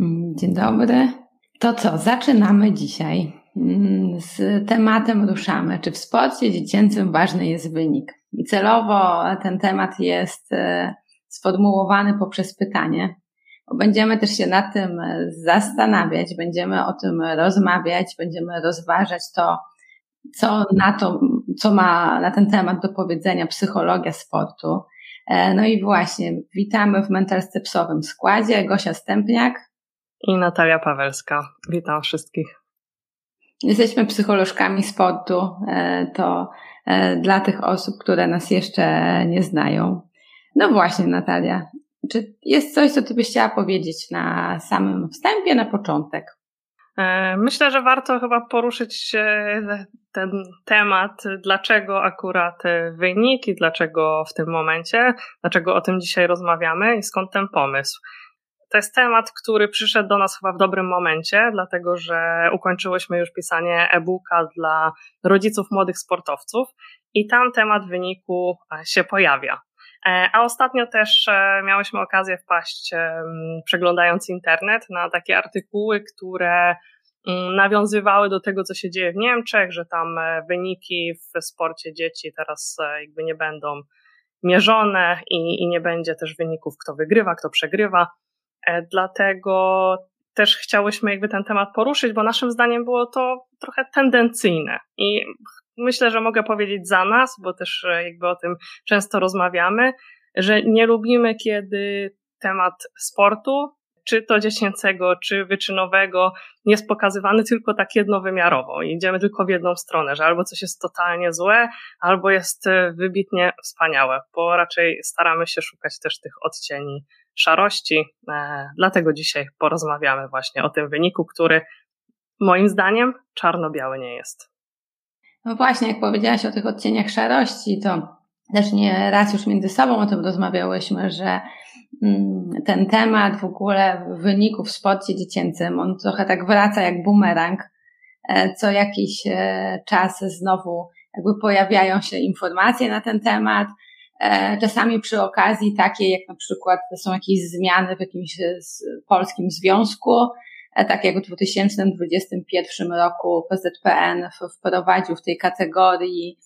Mm, dzień dobry. To co, zaczynamy dzisiaj. Mm, z tematem ruszamy. Czy w sporcie dziecięcym ważny jest wynik? I celowo ten temat jest e, sformułowany poprzez pytanie, będziemy też się nad tym zastanawiać, będziemy o tym rozmawiać, będziemy rozważać to, co na to, co ma na ten temat do powiedzenia psychologia sportu. E, no i właśnie, witamy w Mental Stepsowym składzie. Gosia Stępniak, i Natalia Pawelska. Witam wszystkich. Jesteśmy psycholożkami sportu. E, to e, dla tych osób, które nas jeszcze nie znają. No właśnie, Natalia, czy jest coś, co ty byś chciała powiedzieć na samym wstępie, na początek? E, myślę, że warto chyba poruszyć ten temat, dlaczego akurat wyniki, dlaczego w tym momencie, dlaczego o tym dzisiaj rozmawiamy i skąd ten pomysł. To jest temat, który przyszedł do nas chyba w dobrym momencie, dlatego że ukończyłyśmy już pisanie e-booka dla rodziców młodych sportowców i tam temat wyniku e, się pojawia. E, a ostatnio też e, miałyśmy okazję wpaść, przeglądając internet, na takie artykuły, które mm, nawiązywały do tego, co się dzieje w Niemczech, że tam wyniki w sporcie dzieci teraz jakby nie będą mierzone i, i nie będzie też wyników, kto wygrywa, kto przegrywa. E, dlatego też chciałyśmy jakby ten temat poruszyć, bo naszym zdaniem było to trochę tendencyjne. I myślę, że mogę powiedzieć za nas, bo też e, jakby o tym często rozmawiamy, że nie lubimy, kiedy temat sportu, czy to dziecięcego, czy wyczynowego, jest pokazywany tylko tak jednowymiarowo idziemy tylko w jedną stronę, że albo coś jest totalnie złe, albo jest e, wybitnie wspaniałe, bo raczej staramy się szukać też tych odcieni szarości. E, dlatego dzisiaj porozmawiamy właśnie o tym wyniku, który moim zdaniem czarno-biały nie jest. No właśnie, jak powiedziałaś o tych odcieniach szarości, to też nie raz już między sobą o tym rozmawiałyśmy, że mm, ten temat w ogóle wyników w sporcie dziecięcym, on trochę tak wraca jak bumerang. E, co jakiś e, czas znowu jakby pojawiają się informacje na ten temat, czasami przy okazji takie, jak na przykład są jakieś zmiany w jakimś e, polskim związku, e, tak jak w 2021 roku PZPN wprowadził w tej kategorii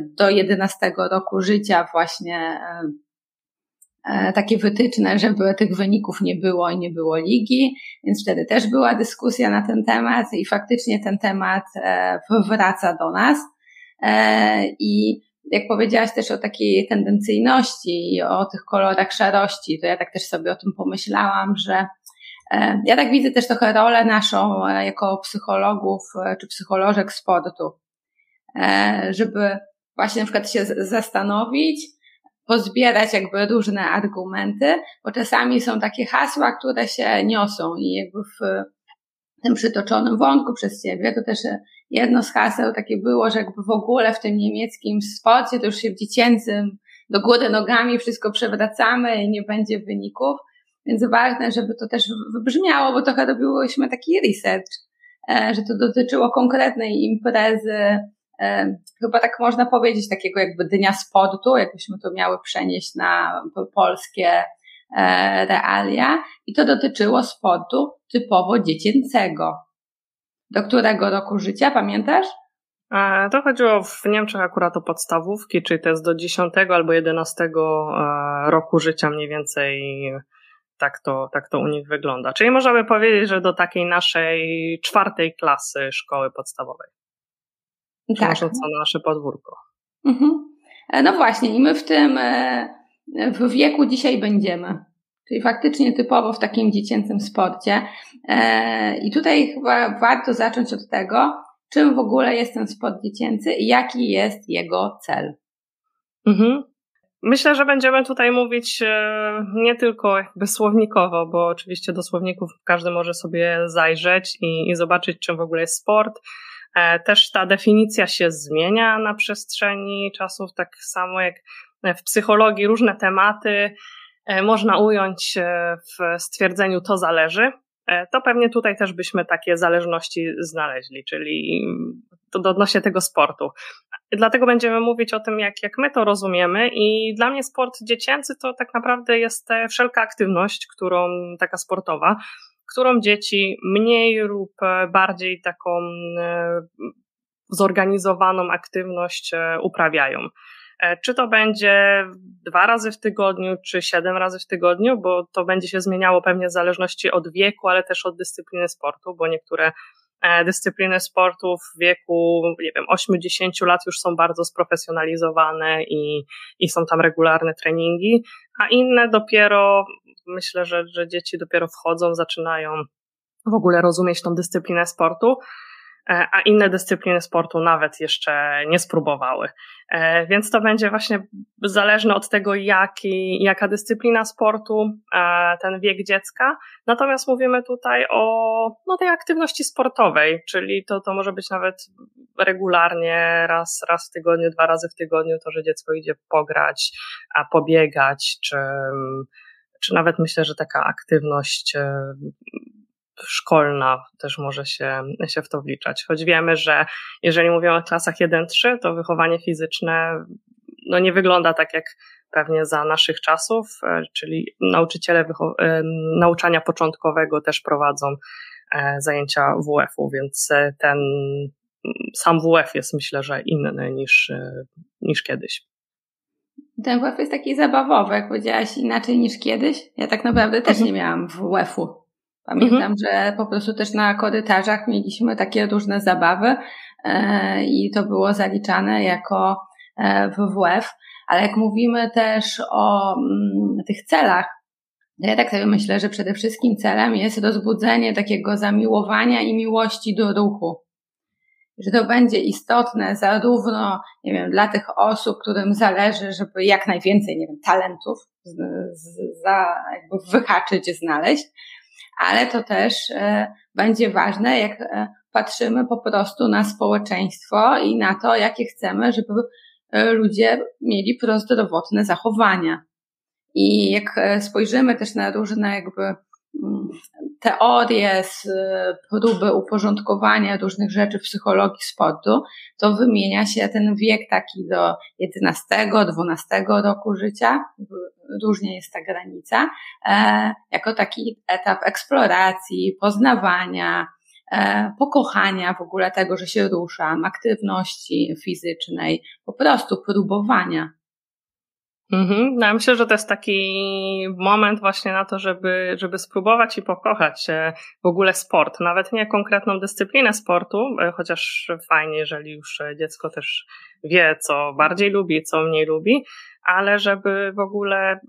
do 11 roku życia właśnie takie wytyczne, żeby tych wyników nie było i nie było ligi, więc wtedy też była dyskusja na ten temat i faktycznie ten temat wraca do nas. I jak powiedziałaś też o takiej tendencyjności i o tych kolorach szarości, to ja tak też sobie o tym pomyślałam, że e, ja tak widzę też trochę rolę naszą e, jako psychologów e, czy psycholożek sportu, żeby właśnie na przykład się zastanowić, pozbierać jakby różne argumenty, bo czasami są takie hasła, które się niosą i jakby w tym przytoczonym wątku przez ciebie, to też jedno z haseł takie było, że jakby w ogóle w tym niemieckim sporcie, to już się w dziecięcym do góry nogami wszystko przewracamy i nie będzie wyników. Więc ważne, żeby to też wybrzmiało, bo trochę robiłyśmy taki research, e, że to dotyczyło konkretnej imprezy, e, chyba tak można powiedzieć, takiego jakby dnia sportu, jakbyśmy to miały przenieść na polskie e, realia i to dotyczyło sportu typowo dziecięcego. Do którego roku życia, pamiętasz? To chodziło w Niemczech akurat o podstawówki, czyli to jest do 10 albo 11 e, roku życia mniej więcej tak to, tak to u nich wygląda. Czyli można by powiedzieć, że do takiej naszej czwartej klasy szkoły podstawowej. Tak. Może co na nasze podwórko. Mhm. E, no właśnie, i my w tym e, w wieku dzisiaj będziemy. Czyli faktycznie typowo w takim dziecięcym sporcie. E, I tutaj chyba warto zacząć od tego, czym w ogóle jest ten sport dziecięcy i jaki jest jego cel. Mhm. Myślę, że będziemy tutaj mówić e, nie tylko jakby słownikowo, bo oczywiście do słowników każdy może sobie zajrzeć i, i zobaczyć, czym w ogóle jest sport. E, też ta definicja się zmienia na przestrzeni czasów, tak samo jak w psychologii różne tematy E, można ująć e, w stwierdzeniu to zależy. to pewnie tutaj też byśmy takie zależności znaleźli, czyli to odnośnie tego sportu. Dlatego będziemy mówić o tym, jak, jak my to rozumiemy, i dla mnie sport dziecięcy to tak naprawdę jest wszelka aktywność, którą taka sportowa, którą dzieci mniej lub bardziej taką e, zorganizowaną aktywność e, uprawiają. E, czy to będzie dwa razy w tygodniu, czy siedem razy w tygodniu, bo to będzie się zmieniało pewnie w zależności od wieku, ale też od dyscypliny sportu, bo niektóre e, dyscypliny sportu w wieku, nie wiem, 8-10 lat już są bardzo sprofesjonalizowane i, i są tam regularne treningi, a inne dopiero, myślę, że, że dzieci dopiero wchodzą, zaczynają w ogóle rozumieć tą dyscyplinę sportu. E, a inne dyscypliny sportu nawet jeszcze nie spróbowały. E, więc to będzie właśnie zależne od tego, jaki, jaka dyscyplina sportu, e, ten wiek dziecka. Natomiast mówimy tutaj o no, tej aktywności sportowej, czyli to, to może być nawet regularnie, raz, raz w tygodniu, dwa razy w tygodniu, to, że dziecko idzie pograć, a pobiegać, czy, czy nawet myślę, że taka aktywność szkolna też może się, się w to wliczać. Choć wiemy, że jeżeli mówimy o klasach 1-3, to wychowanie fizyczne no nie wygląda tak jak pewnie za naszych czasów, e, czyli nauczyciele e, nauczania początkowego też prowadzą e, zajęcia WF-u, więc ten sam WF jest myślę, że inny niż, niż kiedyś. Ten WF jest taki zabawowy, jak powiedziałaś, inaczej niż kiedyś. Ja tak naprawdę też mhm. nie miałam WF-u. Pamiętam, mhm. że po prostu też na korytarzach mieliśmy takie różne zabawy e, i to było zaliczane jako e, WWF, ale jak mówimy też o mm, tych celach, ja tak sobie myślę, że przede wszystkim celem jest rozbudzenie takiego zamiłowania i miłości do ruchu. Że to będzie istotne zarówno, nie wiem, dla tych osób, którym zależy, żeby jak najwięcej, nie wiem, talentów z, z, za, jakby wyhaczyć, znaleźć, ale to też e, będzie ważne, jak e, patrzymy po prostu na społeczeństwo i na to, jakie chcemy, żeby e, ludzie mieli prozdrowotne zachowania. I jak spojrzymy też na różne jakby teorie, próby uporządkowania różnych rzeczy w psychologii sportu, to wymienia się ten wiek taki do 11-12 roku życia, różnie jest ta granica, e, jako taki etap eksploracji, poznawania, e, pokochania w ogóle tego, że się ruszam, aktywności fizycznej, po prostu próbowania. Mhm. No, ja myślę, że to jest taki moment właśnie na to, żeby, żeby spróbować i pokochać w ogóle sport. Nawet nie konkretną dyscyplinę sportu, e, chociaż fajnie, jeżeli już dziecko też wie, co bardziej lubi, co mniej lubi, ale żeby w ogóle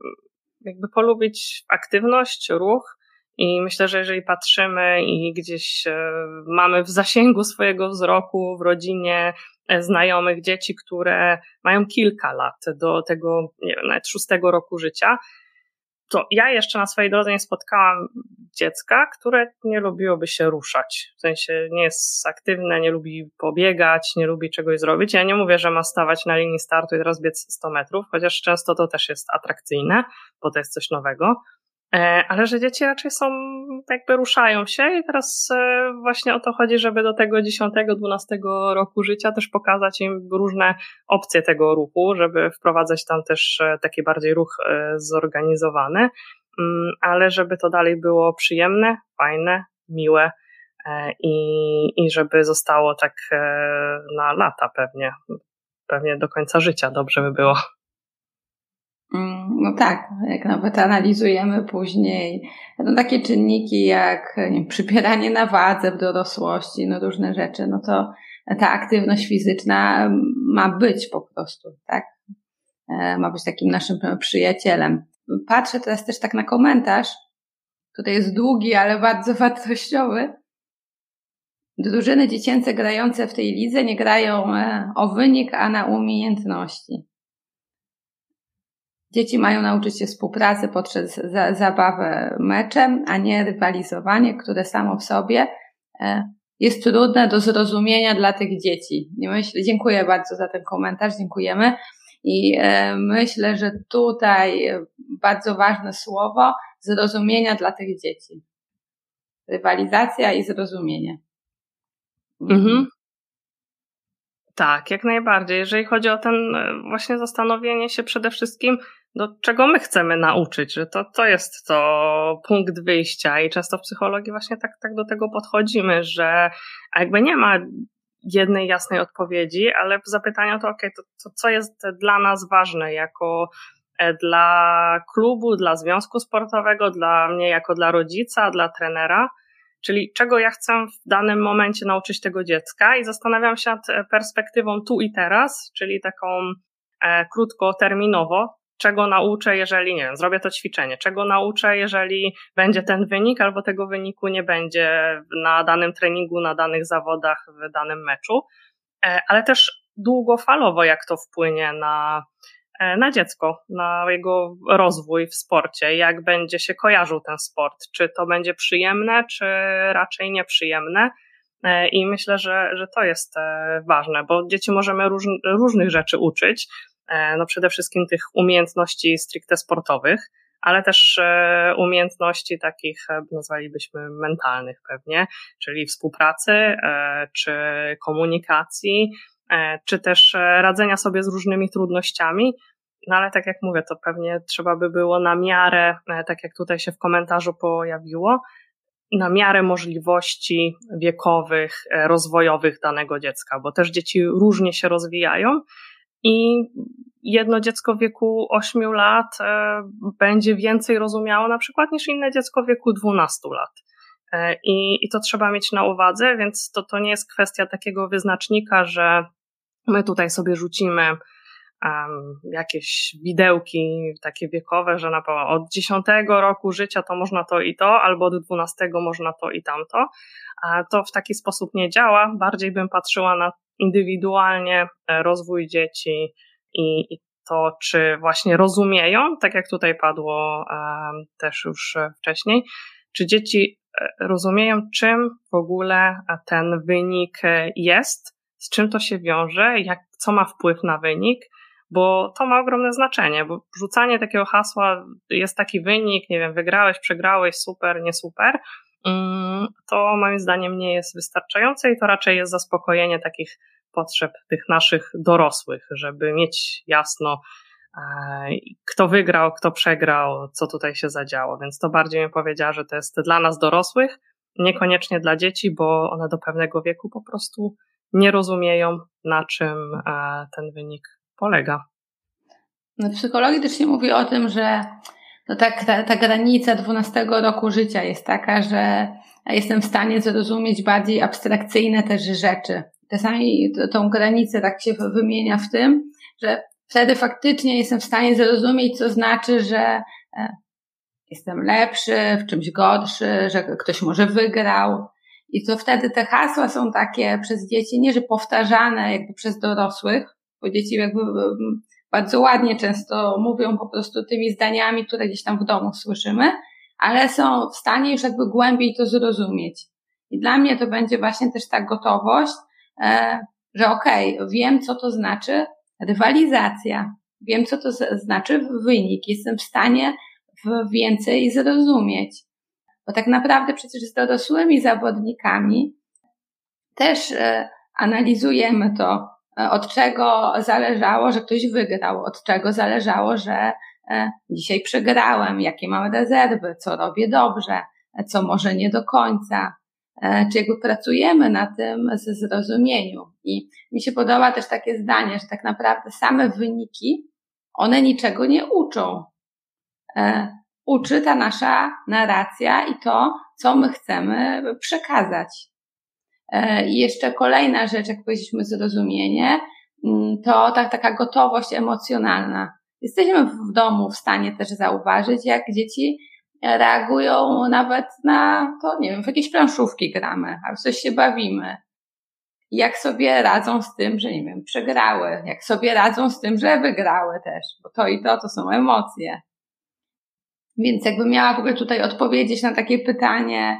jakby polubić aktywność, ruch. I myślę, że jeżeli patrzymy i gdzieś e, mamy w zasięgu swojego wzroku w rodzinie e, znajomych dzieci, które mają kilka lat do tego, nie wiem, nawet szóstego roku życia, to ja jeszcze na swojej drodze nie spotkałam dziecka, które nie lubiłoby się ruszać. W sensie nie jest aktywne, nie lubi pobiegać, nie lubi czegoś zrobić. Ja nie mówię, że ma stawać na linii startu i teraz biec 100 metrów, chociaż często to też jest atrakcyjne, bo to jest coś nowego. E, ale że dzieci raczej są, jakby ruszają się i teraz e, właśnie o to chodzi, żeby do tego 10-12 roku życia też pokazać im różne opcje tego ruchu, żeby wprowadzać tam też e, taki bardziej ruch zorganizowany, mm, ale żeby to dalej było przyjemne, fajne, miłe i, i żeby zostało tak na lata pewnie, pewnie do końca życia dobrze by było. No tak, jak nawet analizujemy później no takie czynniki jak nie przypieranie na wadze w dorosłości, no różne rzeczy, no to ta aktywność fizyczna ma być po prostu, tak? E, ma być takim naszym przyjacielem. Patrzę teraz też tak na komentarz, tutaj jest długi, ale bardzo wartościowy. Drużyny dziecięce grające w tej lidze nie grają e, o wynik, a na umiejętności. Dzieci mają nauczyć się współpracy poprzez za, zabawę meczem, a nie rywalizowanie, które samo w sobie e, jest trudne do zrozumienia dla tych dzieci. Myślę, dziękuję bardzo za ten komentarz, dziękujemy. I e, myślę, że tutaj bardzo ważne słowo zrozumienia dla tych dzieci. Rywalizacja i zrozumienie. Mhm. Tak, jak najbardziej. Jeżeli chodzi o ten e, właśnie zastanowienie się przede wszystkim, do czego my chcemy nauczyć, że to, to jest to punkt wyjścia i często w psychologii właśnie tak, tak do tego podchodzimy, że jakby nie ma jednej jasnej odpowiedzi, ale zapytania to ok, to, to co jest dla nas ważne jako e, dla klubu, dla związku sportowego, dla mnie jako dla rodzica, dla trenera, czyli czego ja chcę w danym momencie nauczyć tego dziecka? I zastanawiam się nad e, perspektywą tu i teraz, czyli taką e, krótkoterminowo, czego nauczę, jeżeli, nie wiem, zrobię to ćwiczenie, czego nauczę, jeżeli będzie ten wynik, albo tego wyniku nie będzie na danym treningu, na danych zawodach, w danym meczu, e, ale też długofalowo, jak to wpłynie na, na dziecko, na jego rozwój w sporcie, jak będzie się kojarzył ten sport, czy to będzie przyjemne, czy raczej nieprzyjemne. E, I myślę, że, że to jest ważne, bo dzieci możemy róż, różnych rzeczy uczyć. E, no przede wszystkim tych umiejętności stricte sportowych, ale też e, umiejętności takich, e, nazwalibyśmy mentalnych pewnie, czyli współpracy, czy komunikacji, czy też radzenia sobie z różnymi trudnościami. No ale tak jak mówię, to pewnie trzeba by było na miarę, tak jak tutaj się w komentarzu pojawiło, na miarę możliwości wiekowych, rozwojowych danego dziecka, bo też dzieci różnie się rozwijają i jedno dziecko w wieku 8 lat e, będzie więcej rozumiało na przykład niż inne dziecko w wieku 12 lat. E, I, I to trzeba mieć na uwadze, więc to, to nie jest kwestia takiego wyznacznika, że my tutaj sobie rzucimy um, jakieś widełki takie wiekowe, że na przykład od 10 roku życia to można to i to, albo od 12 można to i tamto. A to w taki sposób nie działa. Bardziej bym patrzyła na indywidualnie e, rozwój dzieci i, i to, czy właśnie rozumieją, tak jak tutaj padło um, też już wcześniej, czy dzieci e, rozumieją, czym w ogóle ten wynik jest, z czym to się wiąże, jak, co ma wpływ na wynik, bo to ma ogromne znaczenie, bo rzucanie takiego hasła jest taki wynik, nie wiem, wygrałeś, przegrałeś, super, nie super, Mm, to moim zdaniem nie jest wystarczające i to raczej jest zaspokojenie takich potrzeb tych naszych dorosłych, żeby mieć jasno, e, kto wygrał, kto przegrał, co tutaj się zadziało. Więc to bardziej bym powiedziała, że to jest dla nas dorosłych, niekoniecznie dla dzieci, bo one do pewnego wieku po prostu nie rozumieją, na czym e, ten wynik polega. No, psychologii też się mówi o tym, że no tak, ta, ta granica 12 roku życia jest taka, że jestem w stanie zrozumieć bardziej abstrakcyjne też rzeczy. Czasami tą granicę tak się wymienia w tym, że wtedy faktycznie jestem w stanie zrozumieć, co znaczy, że e, jestem lepszy, w czymś gorszy, że ktoś może wygrał. I to wtedy te hasła są takie przez dzieci, nie że powtarzane jakby przez dorosłych, bo dzieci jakby bardzo ładnie często mówią po prostu tymi zdaniami, które gdzieś tam w domu słyszymy, ale są w stanie już jakby głębiej to zrozumieć. I dla mnie to będzie właśnie też ta gotowość, e, że okej, okay, wiem co to znaczy rywalizacja, wiem co to znaczy wynik, jestem w stanie więcej zrozumieć. Bo tak naprawdę przecież z dorosłymi zawodnikami też e, analizujemy to, E, od czego zależało, że ktoś wygrał, od czego zależało, że e, dzisiaj przegrałem, jakie mam rezerwy, co robię dobrze, co może nie do końca. Czy jakby pracujemy na tym zrozumieniu. I mi się podoba też takie zdanie, że tak naprawdę same wyniki, one niczego nie uczą. Uczy ta nasza narracja i to, co my chcemy przekazać. E, I jeszcze kolejna rzecz, jak powiedzieliśmy, zrozumienie, mm, to tak, taka gotowość emocjonalna. Jesteśmy w domu w stanie też zauważyć, jak dzieci reagują nawet na to, nie wiem, w jakieś planszówki gramy, albo coś się bawimy. Jak sobie radzą z tym, że nie wiem, przegrały, jak sobie radzą z tym, że wygrały też, bo to i to to są emocje. Więc jakbym miała w ogóle tutaj odpowiedzieć na takie pytanie,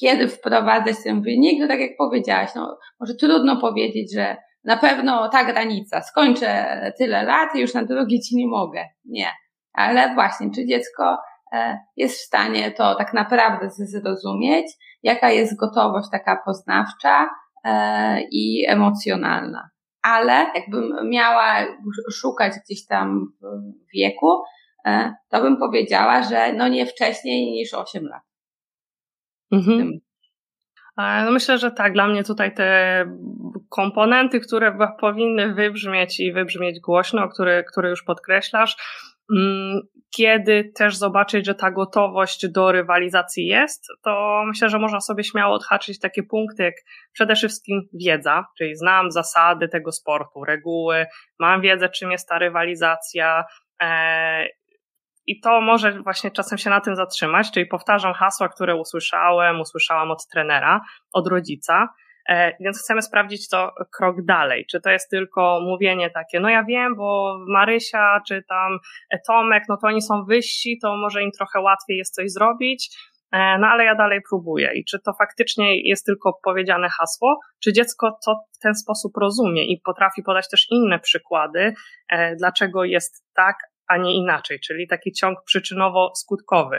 kiedy wprowadzać ten wynik, no tak jak powiedziałaś, no może trudno powiedzieć, że na pewno ta granica, skończę tyle lat i już na drugi ci nie mogę. Nie. Ale właśnie, czy dziecko jest w stanie to tak naprawdę zrozumieć, jaka jest gotowość taka poznawcza i emocjonalna. Ale jakbym miała szukać gdzieś tam w wieku, to bym powiedziała, że no nie wcześniej niż 8 lat. Mhm. No myślę, że tak. Dla mnie tutaj te komponenty, które powinny wybrzmieć i wybrzmieć głośno, które, które już podkreślasz, mm, kiedy też zobaczyć, że ta gotowość do rywalizacji jest, to myślę, że można sobie śmiało odhaczyć takie punkty, jak przede wszystkim wiedza, czyli znam zasady tego sportu, reguły, mam wiedzę, czym jest ta rywalizacja, e, i to może właśnie czasem się na tym zatrzymać, czyli powtarzam hasła, które usłyszałem, usłyszałam od trenera, od rodzica, e, więc chcemy sprawdzić to krok dalej. Czy to jest tylko mówienie takie, no ja wiem, bo Marysia czy tam Tomek, no to oni są wyżsi, to może im trochę łatwiej jest coś zrobić, e, no ale ja dalej próbuję. I czy to faktycznie jest tylko powiedziane hasło, czy dziecko to w ten sposób rozumie i potrafi podać też inne przykłady, e, dlaczego jest tak, a nie inaczej, czyli taki ciąg przyczynowo-skutkowy.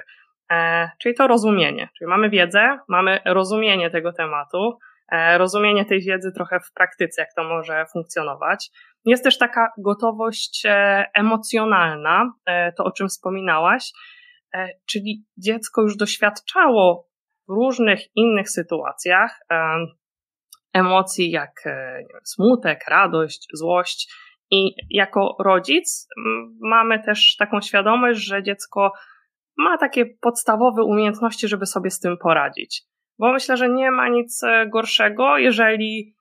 E, czyli to rozumienie. Czyli mamy wiedzę, mamy rozumienie tego tematu, e, rozumienie tej wiedzy trochę w praktyce, jak to może funkcjonować. Jest też taka gotowość e, emocjonalna, e, to o czym wspominałaś, e, czyli dziecko już doświadczało w różnych innych sytuacjach e, emocji jak wiem, smutek, radość, złość i jako rodzic mamy też taką świadomość, że dziecko ma takie podstawowe umiejętności, żeby sobie z tym poradzić. Bo myślę, że nie ma nic e, gorszego, jeżeli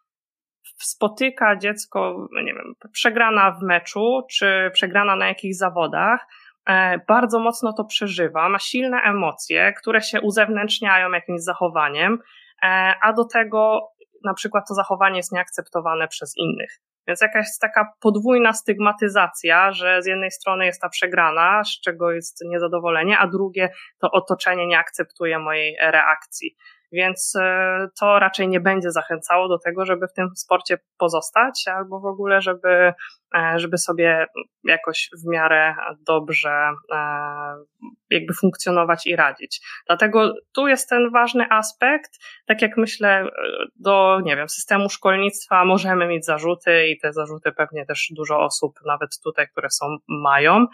spotyka dziecko, nie wiem, przegrana w meczu, czy przegrana na jakichś zawodach, e, bardzo mocno to przeżywa, ma silne emocje, które się uzewnętrzniają jakimś zachowaniem, e, a do tego na przykład to zachowanie jest nieakceptowane przez innych. Więc jakaś taka podwójna stygmatyzacja, że z jednej strony jest ta przegrana, z czego jest niezadowolenie, a drugie to otoczenie nie akceptuje mojej reakcji. Więc e, to raczej nie będzie zachęcało do tego, żeby w tym sporcie pozostać, albo w ogóle, żeby, e, żeby sobie jakoś w miarę dobrze e, jakby funkcjonować i radzić. Dlatego tu jest ten ważny aspekt, tak jak myślę, do, nie wiem, systemu szkolnictwa możemy mieć zarzuty i te zarzuty pewnie też dużo osób, nawet tutaj, które są, mają,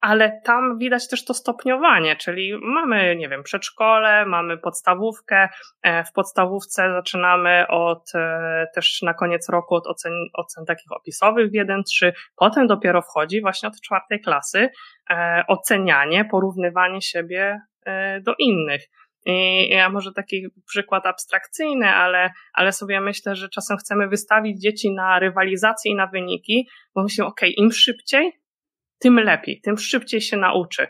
ale tam widać też to stopniowanie, czyli mamy, nie wiem, przedszkole, mamy podstawówkę. E, w podstawówce zaczynamy od e, też na koniec roku od ocen, ocen takich opisowych w 1-3, potem dopiero wchodzi właśnie od czwartej klasy e, ocenianie, porównywanie siebie do innych. I ja może taki przykład abstrakcyjny, ale, ale sobie myślę, że czasem chcemy wystawić dzieci na rywalizację i na wyniki, bo myślimy, ok, im szybciej, tym lepiej, tym szybciej się nauczy.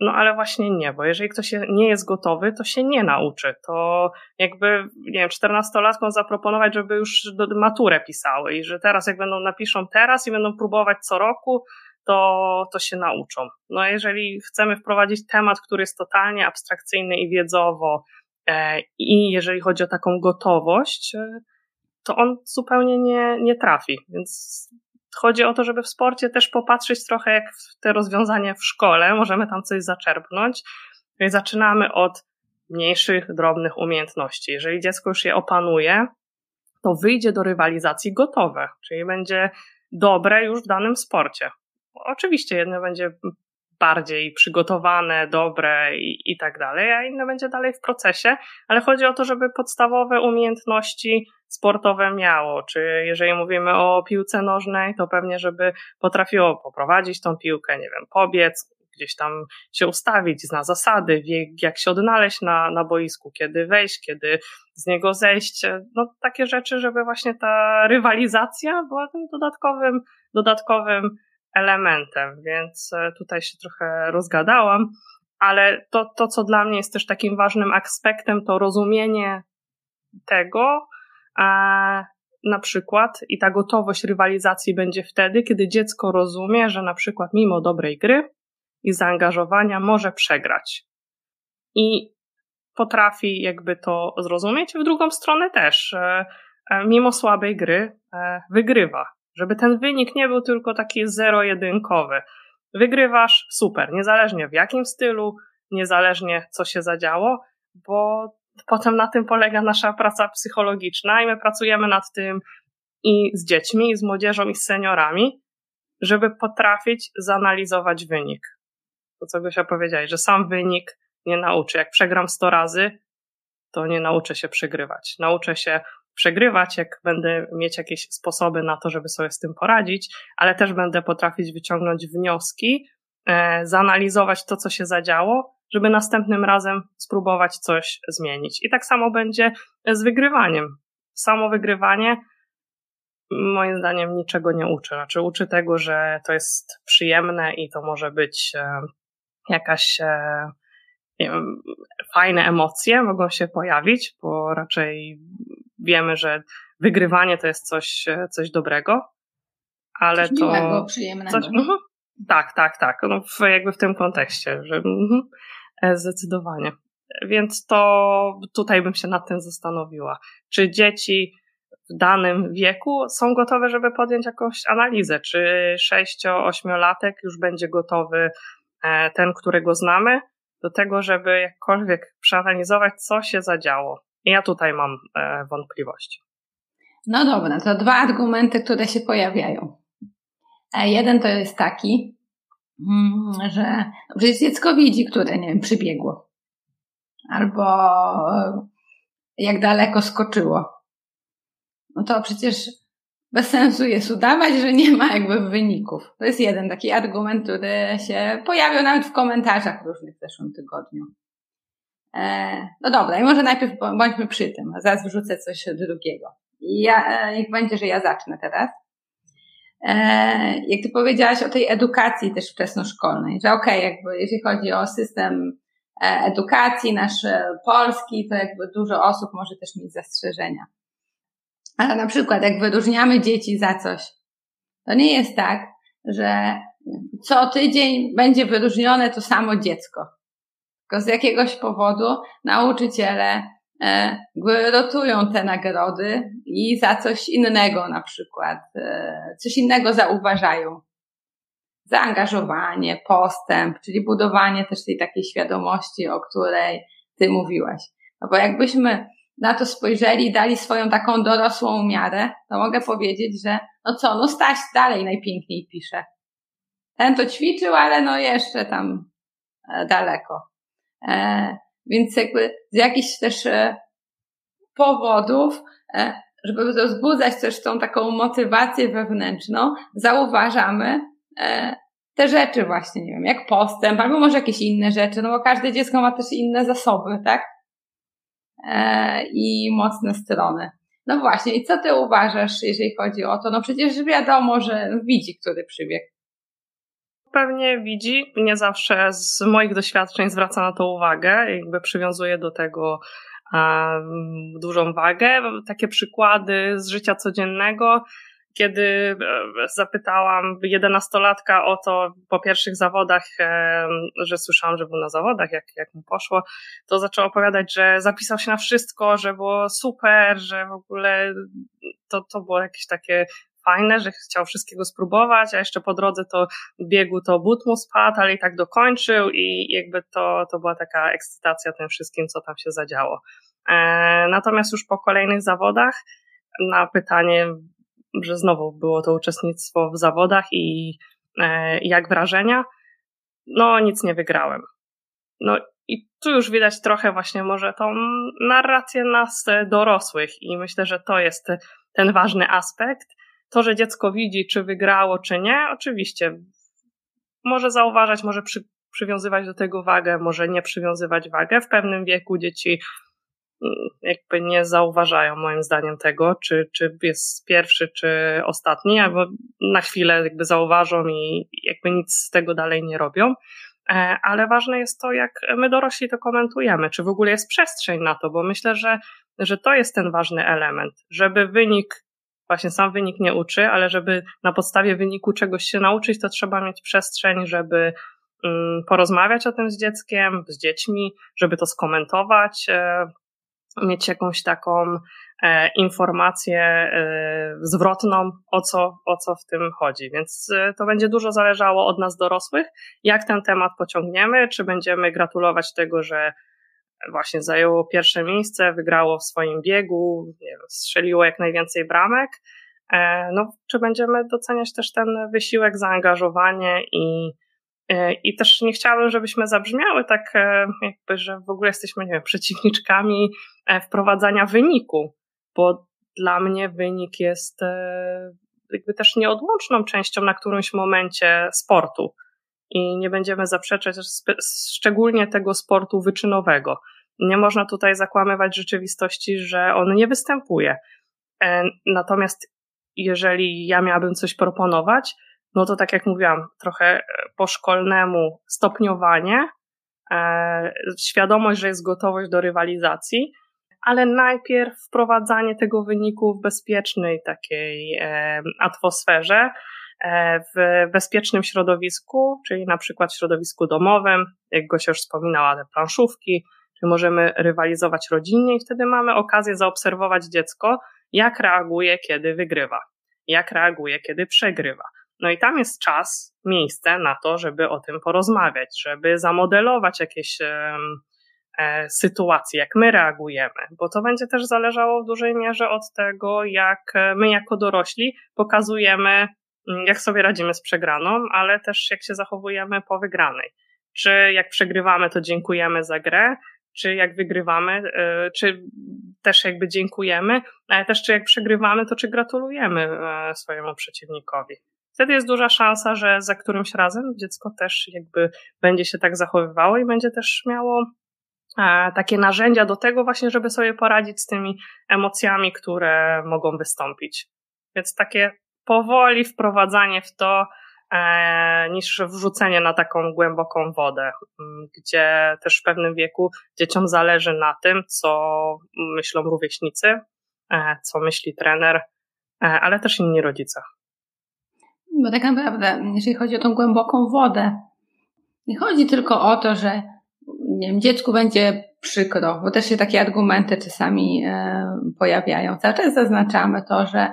No ale właśnie nie, bo jeżeli ktoś nie jest gotowy, to się nie nauczy. To jakby, nie wiem, czternastolatkom zaproponować, żeby już maturę pisały i że teraz jak będą napiszą teraz i będą próbować co roku, to, to się nauczą. No jeżeli chcemy wprowadzić temat, który jest totalnie abstrakcyjny i wiedzowo e, i jeżeli chodzi o taką gotowość, e, to on zupełnie nie, nie trafi. Więc chodzi o to, żeby w sporcie też popatrzeć trochę jak te rozwiązania w szkole, możemy tam coś zaczerpnąć. Zaczynamy od mniejszych, drobnych umiejętności. Jeżeli dziecko już je opanuje, to wyjdzie do rywalizacji gotowe, czyli będzie dobre już w danym sporcie. Oczywiście jedno będzie bardziej przygotowane, dobre i, i tak dalej, a inne będzie dalej w procesie, ale chodzi o to, żeby podstawowe umiejętności sportowe miało, czy jeżeli mówimy o piłce nożnej, to pewnie, żeby potrafiło poprowadzić tą piłkę, nie wiem, pobiec, gdzieś tam się ustawić, zna zasady, wie jak się odnaleźć na, na boisku, kiedy wejść, kiedy z niego zejść, no takie rzeczy, żeby właśnie ta rywalizacja była tym dodatkowym, dodatkowym elementem, więc e, tutaj się trochę rozgadałam, ale to, to, co dla mnie jest też takim ważnym aspektem, to rozumienie tego, na przykład i ta gotowość rywalizacji będzie wtedy, kiedy dziecko rozumie, że na przykład mimo dobrej gry i zaangażowania może przegrać. I potrafi jakby to zrozumieć, w drugą stronę też, e, mimo słabej gry, e, wygrywa żeby ten wynik nie był tylko taki zero-jedynkowy. Wygrywasz, super, niezależnie w jakim stylu, niezależnie co się zadziało, bo potem na tym polega nasza praca psychologiczna i my pracujemy nad tym i z dziećmi, i z młodzieżą, i z seniorami, żeby potrafić zanalizować wynik. To, co Gosia powiedziałeś, że sam wynik nie nauczy. Jak przegram 100 razy, to nie nauczę się przegrywać. Nauczę się przegrywać, jak będę mieć jakieś sposoby na to, żeby sobie z tym poradzić, ale też będę potrafić wyciągnąć wnioski, zanalizować to, co się zadziało, żeby następnym razem spróbować coś zmienić. I tak samo będzie z wygrywaniem. Samo wygrywanie moim zdaniem niczego nie uczy. Znaczy uczy tego, że to jest przyjemne i to może być e, jakaś e, wiem, fajne emocje mogą się pojawić, bo raczej wiemy, że wygrywanie to jest coś, coś dobrego, ale coś to. Miłego, przyjemnego. Coś, uh tak, tak, tak. No, w, jakby w tym kontekście, że uh zdecydowanie. Więc to tutaj bym się nad tym zastanowiła. Czy dzieci w danym wieku są gotowe, żeby podjąć jakąś analizę? Czy 6-8-latek już będzie gotowy e, ten, którego znamy, do tego, żeby jakkolwiek przeanalizować, co się zadziało. I ja tutaj mam e, wątpliwości. No dobra, to dwa argumenty, które się pojawiają. E, jeden to jest taki, mm, że przecież dziecko widzi, które, nie wiem, przybiegło. Albo e, jak daleko skoczyło. No to przecież bez sensu jest udawać, że nie ma jakby wyników. To jest jeden taki argument, który się pojawił nawet w komentarzach różnych w zeszłym tygodniu. E, no dobra, i może najpierw bądźmy przy tym, a zaraz wrzucę coś drugiego. I ja, niech będzie, że ja zacznę teraz. E, jak ty powiedziałaś o tej edukacji też wczesnoszkolnej, że okej, okay, jakby jeśli chodzi o system e, edukacji nasz e, polski, to jakby dużo osób może też mieć zastrzeżenia. Ale na przykład, jak wyróżniamy dzieci za coś, to nie jest tak, że co tydzień będzie wyróżnione to samo dziecko. Tylko z jakiegoś powodu nauczyciele rotują te nagrody i za coś innego na przykład, e, coś innego zauważają. Zaangażowanie, postęp, czyli budowanie też tej takiej świadomości, o której ty mówiłaś. No bo jakbyśmy na to spojrzeli, dali swoją taką dorosłą miarę, to mogę powiedzieć, że no co, no Staś dalej najpiękniej pisze. Ten to ćwiczył, ale no jeszcze tam e, daleko. E, więc jakby z jakichś też e, powodów, e, żeby rozbudzać też tą taką motywację wewnętrzną, zauważamy e, te rzeczy właśnie, nie wiem, jak postęp, albo może jakieś inne rzeczy, no bo każde dziecko ma też inne zasoby, tak? I mocne strony. No właśnie, i co ty uważasz, jeżeli chodzi o to? No przecież wiadomo, że widzi, który przybieg. Pewnie widzi, nie zawsze z moich doświadczeń zwraca na to uwagę, jakby przywiązuje do tego dużą wagę. Takie przykłady z życia codziennego, kiedy e, zapytałam jedenastolatka o to po pierwszych zawodach, e, że słyszałam, że był na zawodach, jak, jak mu poszło, to zaczął opowiadać, że zapisał się na wszystko, że było super, że w ogóle to, to było jakieś takie fajne, że chciał wszystkiego spróbować, a jeszcze po drodze to biegu to but mu spadł, ale i tak dokończył i jakby to, to była taka ekscytacja tym wszystkim, co tam się zadziało. E, natomiast już po kolejnych zawodach na pytanie że znowu było to uczestnictwo w zawodach i e, jak wrażenia. No, nic nie wygrałem. No i tu już widać trochę właśnie może tą narrację nas dorosłych i myślę, że to jest ten ważny aspekt. To, że dziecko widzi, czy wygrało, czy nie, oczywiście może zauważać, może przy, przywiązywać do tego wagę, może nie przywiązywać wagę. W pewnym wieku dzieci jakby nie zauważają moim zdaniem tego, czy, czy jest pierwszy, czy ostatni, albo na chwilę jakby zauważą i jakby nic z tego dalej nie robią. E, ale ważne jest to, jak my dorośli to komentujemy, czy w ogóle jest przestrzeń na to, bo myślę, że, że to jest ten ważny element, żeby wynik, właśnie sam wynik nie uczy, ale żeby na podstawie wyniku czegoś się nauczyć, to trzeba mieć przestrzeń, żeby mm, porozmawiać o tym z dzieckiem, z dziećmi, żeby to skomentować, e, mieć jakąś taką e, informację e, zwrotną, o co, o co w tym chodzi. Więc to będzie dużo zależało od nas dorosłych, jak ten temat pociągniemy, czy będziemy gratulować tego, że właśnie zajęło pierwsze miejsce, wygrało w swoim biegu, wiem, strzeliło jak najwięcej bramek, e, no, czy będziemy doceniać też ten wysiłek, zaangażowanie i E, I też nie chciałabym, żebyśmy zabrzmiały tak, e, jakby, że w ogóle jesteśmy, nie wiem, przeciwniczkami wprowadzania wyniku, bo dla mnie wynik jest jakby też nieodłączną częścią na którymś momencie sportu. I nie będziemy zaprzeczać szczególnie tego sportu wyczynowego. Nie można tutaj zakłamywać rzeczywistości, że on nie występuje. Natomiast jeżeli ja miałabym coś proponować, no to tak jak mówiłam, trochę e, po szkolnemu stopniowanie, e, świadomość, że jest gotowość do rywalizacji, ale najpierw wprowadzanie tego wyniku w bezpiecznej takiej e, atmosferze, e, w bezpiecznym środowisku, czyli na przykład w środowisku domowym, jak Gosia już wspominała, te planszówki, czy możemy rywalizować rodzinnie i wtedy mamy okazję zaobserwować dziecko, jak reaguje, kiedy wygrywa, jak reaguje, kiedy przegrywa. No i tam jest czas, miejsce na to, żeby o tym porozmawiać, żeby zamodelować jakieś e, sytuacje, jak my reagujemy, bo to będzie też zależało w dużej mierze od tego, jak my jako dorośli pokazujemy, jak sobie radzimy z przegraną, ale też jak się zachowujemy po wygranej. Czy jak przegrywamy, to dziękujemy za grę, czy jak wygrywamy, e, czy też jakby dziękujemy, ale też czy jak przegrywamy, to czy gratulujemy e, swojemu przeciwnikowi wtedy jest duża szansa, że za którymś razem dziecko też jakby będzie się tak zachowywało i będzie też miało takie narzędzia do tego właśnie, żeby sobie poradzić z tymi emocjami, które mogą wystąpić. Więc takie powoli wprowadzanie w to, e, niż wrzucenie na taką głęboką wodę, gdzie też w pewnym wieku dzieciom zależy na tym, co myślą rówieśnicy, e, co myśli trener, ale też inni rodzice. Bo tak naprawdę, jeżeli chodzi o tą głęboką wodę, nie chodzi tylko o to, że nie wiem, dziecku będzie przykro, bo też się takie argumenty czasami e, pojawiają. Cały czas zaznaczamy to, że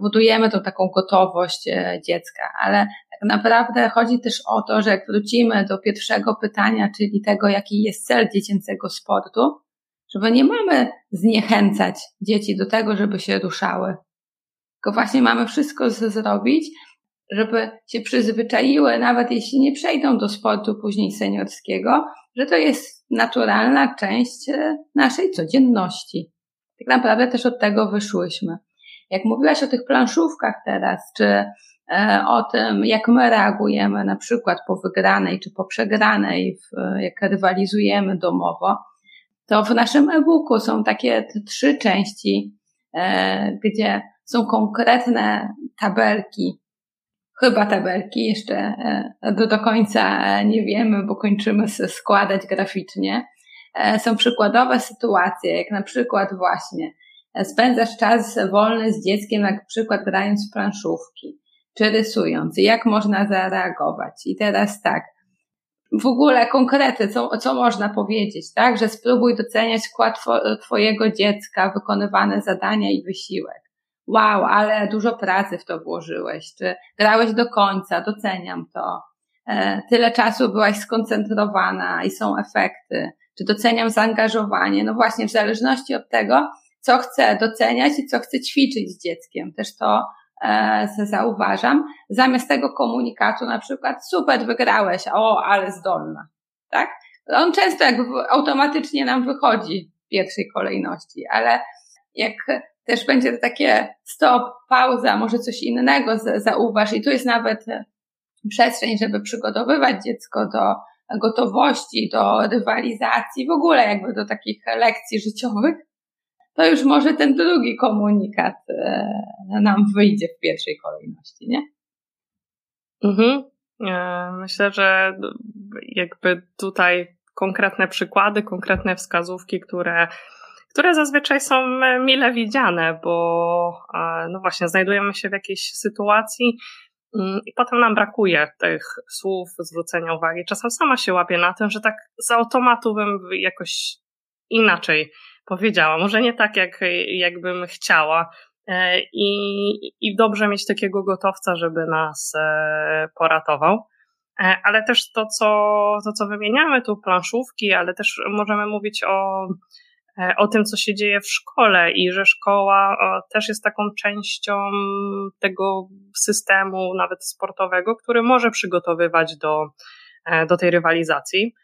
budujemy tą taką gotowość e, dziecka, ale tak naprawdę chodzi też o to, że jak wrócimy do pierwszego pytania, czyli tego, jaki jest cel dziecięcego sportu, żeby nie mamy zniechęcać dzieci do tego, żeby się ruszały, tylko właśnie mamy wszystko zrobić, żeby się przyzwyczaiły, nawet jeśli nie przejdą do sportu później seniorskiego, że to jest naturalna część e, naszej codzienności. Tak naprawdę też od tego wyszłyśmy. Jak mówiłaś o tych planszówkach teraz, czy e, o tym, jak my reagujemy na przykład po wygranej czy po przegranej, jak rywalizujemy domowo, to w naszym e-booku są takie trzy części, e, gdzie są konkretne tabelki, chyba tabelki, jeszcze e, do, do końca nie wiemy, bo kończymy składać graficznie. Są przykładowe sytuacje, jak na przykład właśnie spędzasz czas wolny z dzieckiem, jak przykład grając w planszówki, czy rysując, jak można zareagować. I teraz tak, w ogóle konkrety, co, co można powiedzieć, tak? Że spróbuj doceniać wkład Twojego dziecka, wykonywane zadania i wysiłek wow, ale dużo pracy w to włożyłeś, czy grałeś do końca, doceniam to. E, tyle czasu byłaś skoncentrowana i są efekty, czy doceniam zaangażowanie. No właśnie, w zależności od tego, co chcę doceniać i co chcę ćwiczyć z dzieckiem. Też to e, zauważam. Zamiast tego komunikatu na przykład, super, wygrałeś, o, ale zdolna. Tak? On często jakby automatycznie nam wychodzi w pierwszej kolejności, ale jak też będzie to takie stop, pauza, może coś innego zauważ i tu jest nawet e, przestrzeń, żeby przygotowywać dziecko do gotowości, do rywalizacji, w ogóle jakby do takich lekcji życiowych, to już może ten drugi komunikat e, nam wyjdzie w pierwszej kolejności, nie? Mhm. E, myślę, że jakby tutaj konkretne przykłady, konkretne wskazówki, które które zazwyczaj są mile widziane, bo e, no właśnie znajdujemy się w jakiejś sytuacji mm, i potem nam brakuje tych słów, zwrócenia uwagi. Czasem sama się łapię na tym, że tak z automatu bym jakoś inaczej powiedziała. Może nie tak, jak, jakbym chciała. E, I, I dobrze mieć takiego gotowca, żeby nas e, poratował. E, ale też to, co, to, co wymieniamy tu, planszówki, ale też możemy mówić o, o tym, co się dzieje w szkole i że szkoła też jest taką częścią tego systemu, nawet sportowego, który może przygotowywać do, do tej rywalizacji.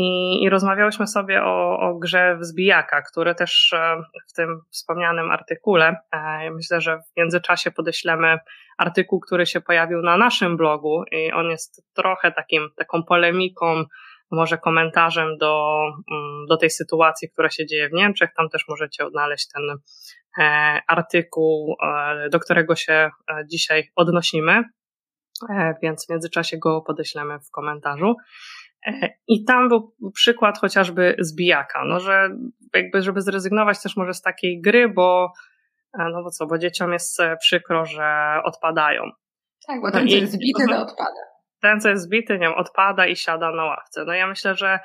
I, I rozmawiałyśmy sobie o, o grze Wzbijaka, które też e, w tym wspomnianym artykule, e, myślę, że w międzyczasie podeślemy artykuł, który się pojawił na naszym blogu i on jest trochę takim, taką polemiką, może komentarzem do, mm, do tej sytuacji, która się dzieje w Niemczech. Tam też możecie odnaleźć ten e, artykuł, do którego się dzisiaj odnosimy, więc w międzyczasie go podeślemy w komentarzu. I tam był przykład chociażby zbijaka, no że jakby, żeby zrezygnować też może z takiej gry, bo e, no bo co, bo dzieciom jest e, przykro, że odpadają. Tak, bo ten, co jest zbity, to odpada. Ten, co jest zbity, nie wiem, odpada i siada na ławce. No ja myślę, że,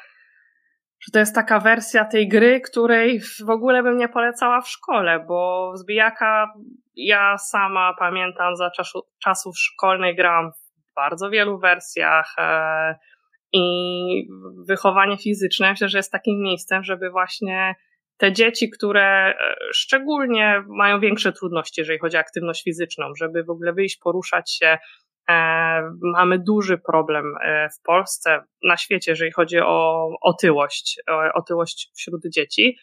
że to jest taka wersja tej gry, której w ogóle bym nie polecała w szkole, bo zbijaka ja sama pamiętam za czasu, czasów szkolnych grałam w bardzo wielu wersjach, e, i wychowanie fizyczne myślę, że jest takim miejscem, żeby właśnie te dzieci, które e, szczególnie mają większe trudności, jeżeli chodzi o aktywność fizyczną, żeby w ogóle wyjść, poruszać się. E, mamy duży problem e, w Polsce, na świecie, jeżeli chodzi o otyłość, o otyłość wśród dzieci.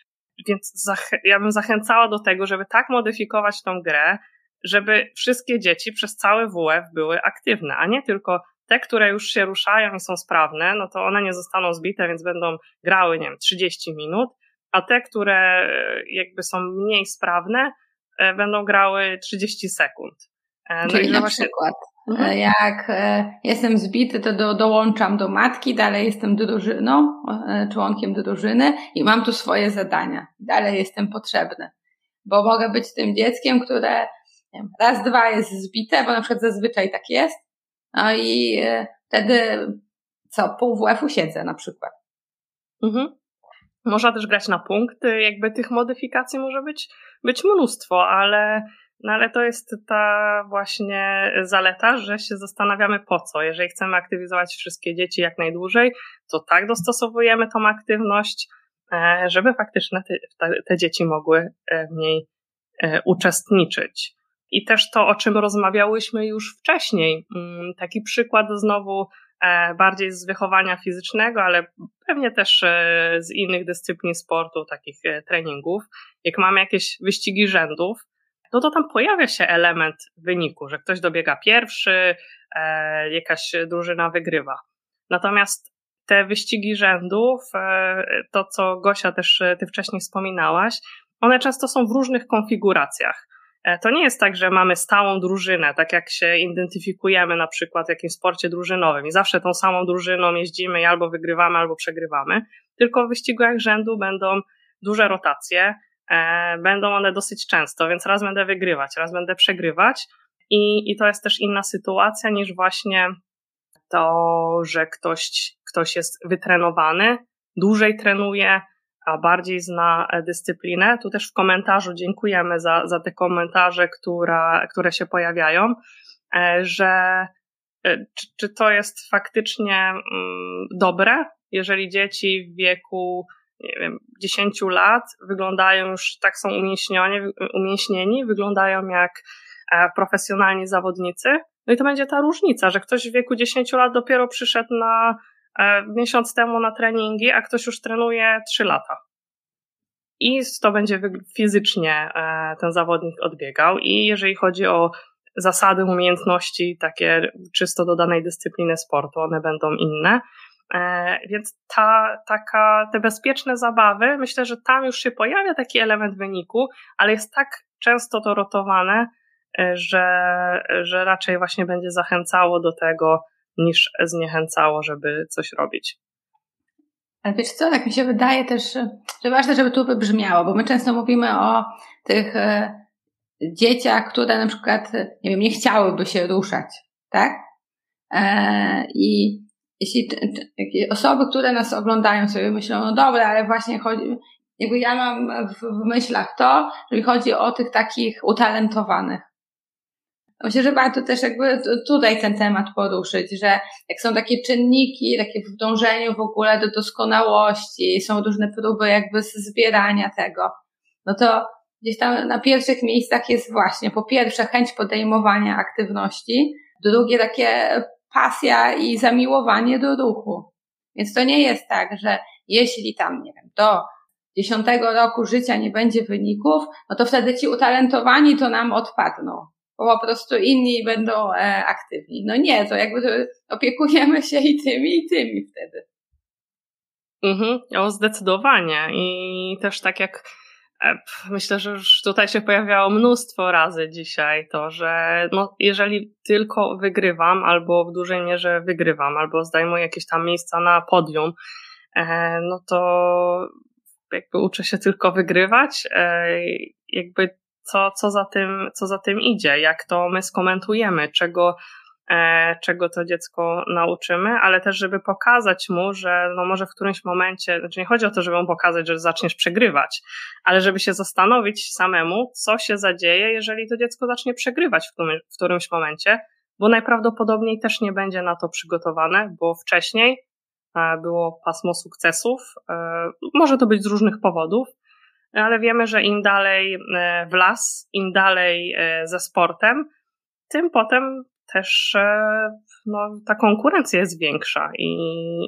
Więc ja bym zachęcała do tego, żeby tak modyfikować tą grę, żeby wszystkie dzieci przez cały WF były aktywne, a nie tylko te, które już się ruszają i są sprawne, no to one nie zostaną zbite, więc będą grały, nie wiem, 30 minut, a te, które e, jakby są mniej sprawne, e, będą grały 30 sekund. E, no Czyli na właśnie... przykład, mhm. jak jestem zbity, to do, dołączam do matki, dalej jestem drużyną, członkiem drużyny i mam tu swoje zadania. Dalej jestem potrzebny, bo mogę być tym dzieckiem, które wiem, raz, dwa jest zbite, bo na przykład zazwyczaj tak jest, no i e, wtedy co, pół WF-u siedzę na przykład. Mhm. Można też grać na punkty, jakby tych modyfikacji może być, być mnóstwo, ale, no ale to jest ta właśnie zaleta, że się zastanawiamy po co. Jeżeli chcemy aktywizować wszystkie dzieci jak najdłużej, to tak dostosowujemy tą aktywność, e, żeby faktycznie te, te dzieci mogły e, w niej uczestniczyć. I też to, o czym rozmawiałyśmy już wcześniej, mm, taki przykład znowu e, bardziej z wychowania fizycznego, ale pewnie też e, z innych dyscyplin sportu, takich e, treningów. Jak mamy jakieś wyścigi rzędów, no to tam pojawia się element wyniku, że ktoś dobiega pierwszy, jakaś drużyna wygrywa. Natomiast te wyścigi rzędów, to co Gosia też ty wcześniej wspominałaś, one często są w różnych konfiguracjach. E, to nie jest tak, że mamy stałą drużynę, tak jak się identyfikujemy na przykład w jakimś sporcie drużynowym. I zawsze tą samą drużyną jeździmy i albo wygrywamy, albo przegrywamy, tylko w wyścigach rzędu będą duże rotacje, e, będą one dosyć często, więc raz będę wygrywać, raz będę przegrywać. I, i to jest też inna sytuacja niż właśnie to, że ktoś, ktoś jest wytrenowany, dłużej trenuje, a bardziej zna e, dyscyplinę. Tu też w komentarzu dziękujemy za, za te komentarze, która, które się pojawiają, e, że e, czy, czy to jest faktycznie mm, dobre, jeżeli dzieci w wieku nie wiem, 10 lat wyglądają już, tak są umięśnieni, umięśnieni wyglądają jak profesjonalni zawodnicy. No i to będzie ta różnica, że ktoś w wieku 10 lat dopiero przyszedł na miesiąc temu na treningi, a ktoś już trenuje 3 lata. I to będzie fizycznie e, ten zawodnik odbiegał. I jeżeli chodzi o zasady, umiejętności takie czysto do danej dyscypliny sportu, one będą inne. E, więc ta, taka, te bezpieczne zabawy, myślę, że tam już się pojawia taki element wyniku, ale jest tak często to rotowane, że, że raczej właśnie będzie zachęcało do tego, niż zniechęcało, żeby coś robić. Ale wiesz co, tak mi się wydaje też, że ważne, żeby tu wybrzmiało, bo my często mówimy o tych e, dzieciach, które na przykład, nie wiem, nie chciałyby się ruszać, tak? E, I jeśli osoby, które nas oglądają sobie myślą, no dobra, ale właśnie chodzi, jakby ja mam w, myślach to, jeżeli chodzi o tych takich utalentowanych. Myślę, że warto też jakby tutaj ten temat poruszyć, że jak są takie czynniki, takie w dążeniu w ogóle do doskonałości, są różne próby jakby zbierania tego, no to gdzieś tam na pierwszych miejscach jest właśnie po pierwsze chęć podejmowania aktywności, drugie takie pasja i zamiłowanie do ruchu. Więc to nie jest tak, że jeśli tam, nie wiem, do dziesiątego roku życia nie będzie wyników, no to wtedy ci utalentowani to nam odpadną bo po prostu inni będą e, aktywni. No nie, to jakby opiekujemy się i tymi, i tymi wtedy. Mhm, o, zdecydowanie. I też tak jak e, myślę, że już tutaj się pojawiało mnóstwo razy dzisiaj to, że no, jeżeli tylko wygrywam, albo w dużej mierze wygrywam, albo zdejmuję jakieś tam miejsca na podium, e, no to jakby uczę się tylko wygrywać. Jakby co, co, za tym, co za tym idzie, jak to my skomentujemy, czego, e, czego to dziecko nauczymy, ale też, żeby pokazać mu, że no może w którymś momencie, znaczy nie chodzi o to, żeby mu pokazać, że zaczniesz przegrywać, ale żeby się zastanowić samemu, co się zadzieje, jeżeli to dziecko zacznie przegrywać w, którym, w którymś momencie, bo najprawdopodobniej też nie będzie na to przygotowane, bo wcześniej e, było pasmo sukcesów. E, może to być z różnych powodów, ale wiemy, że im dalej e, w las, im dalej e, ze sportem, tym potem też e, no, ta konkurencja jest większa i,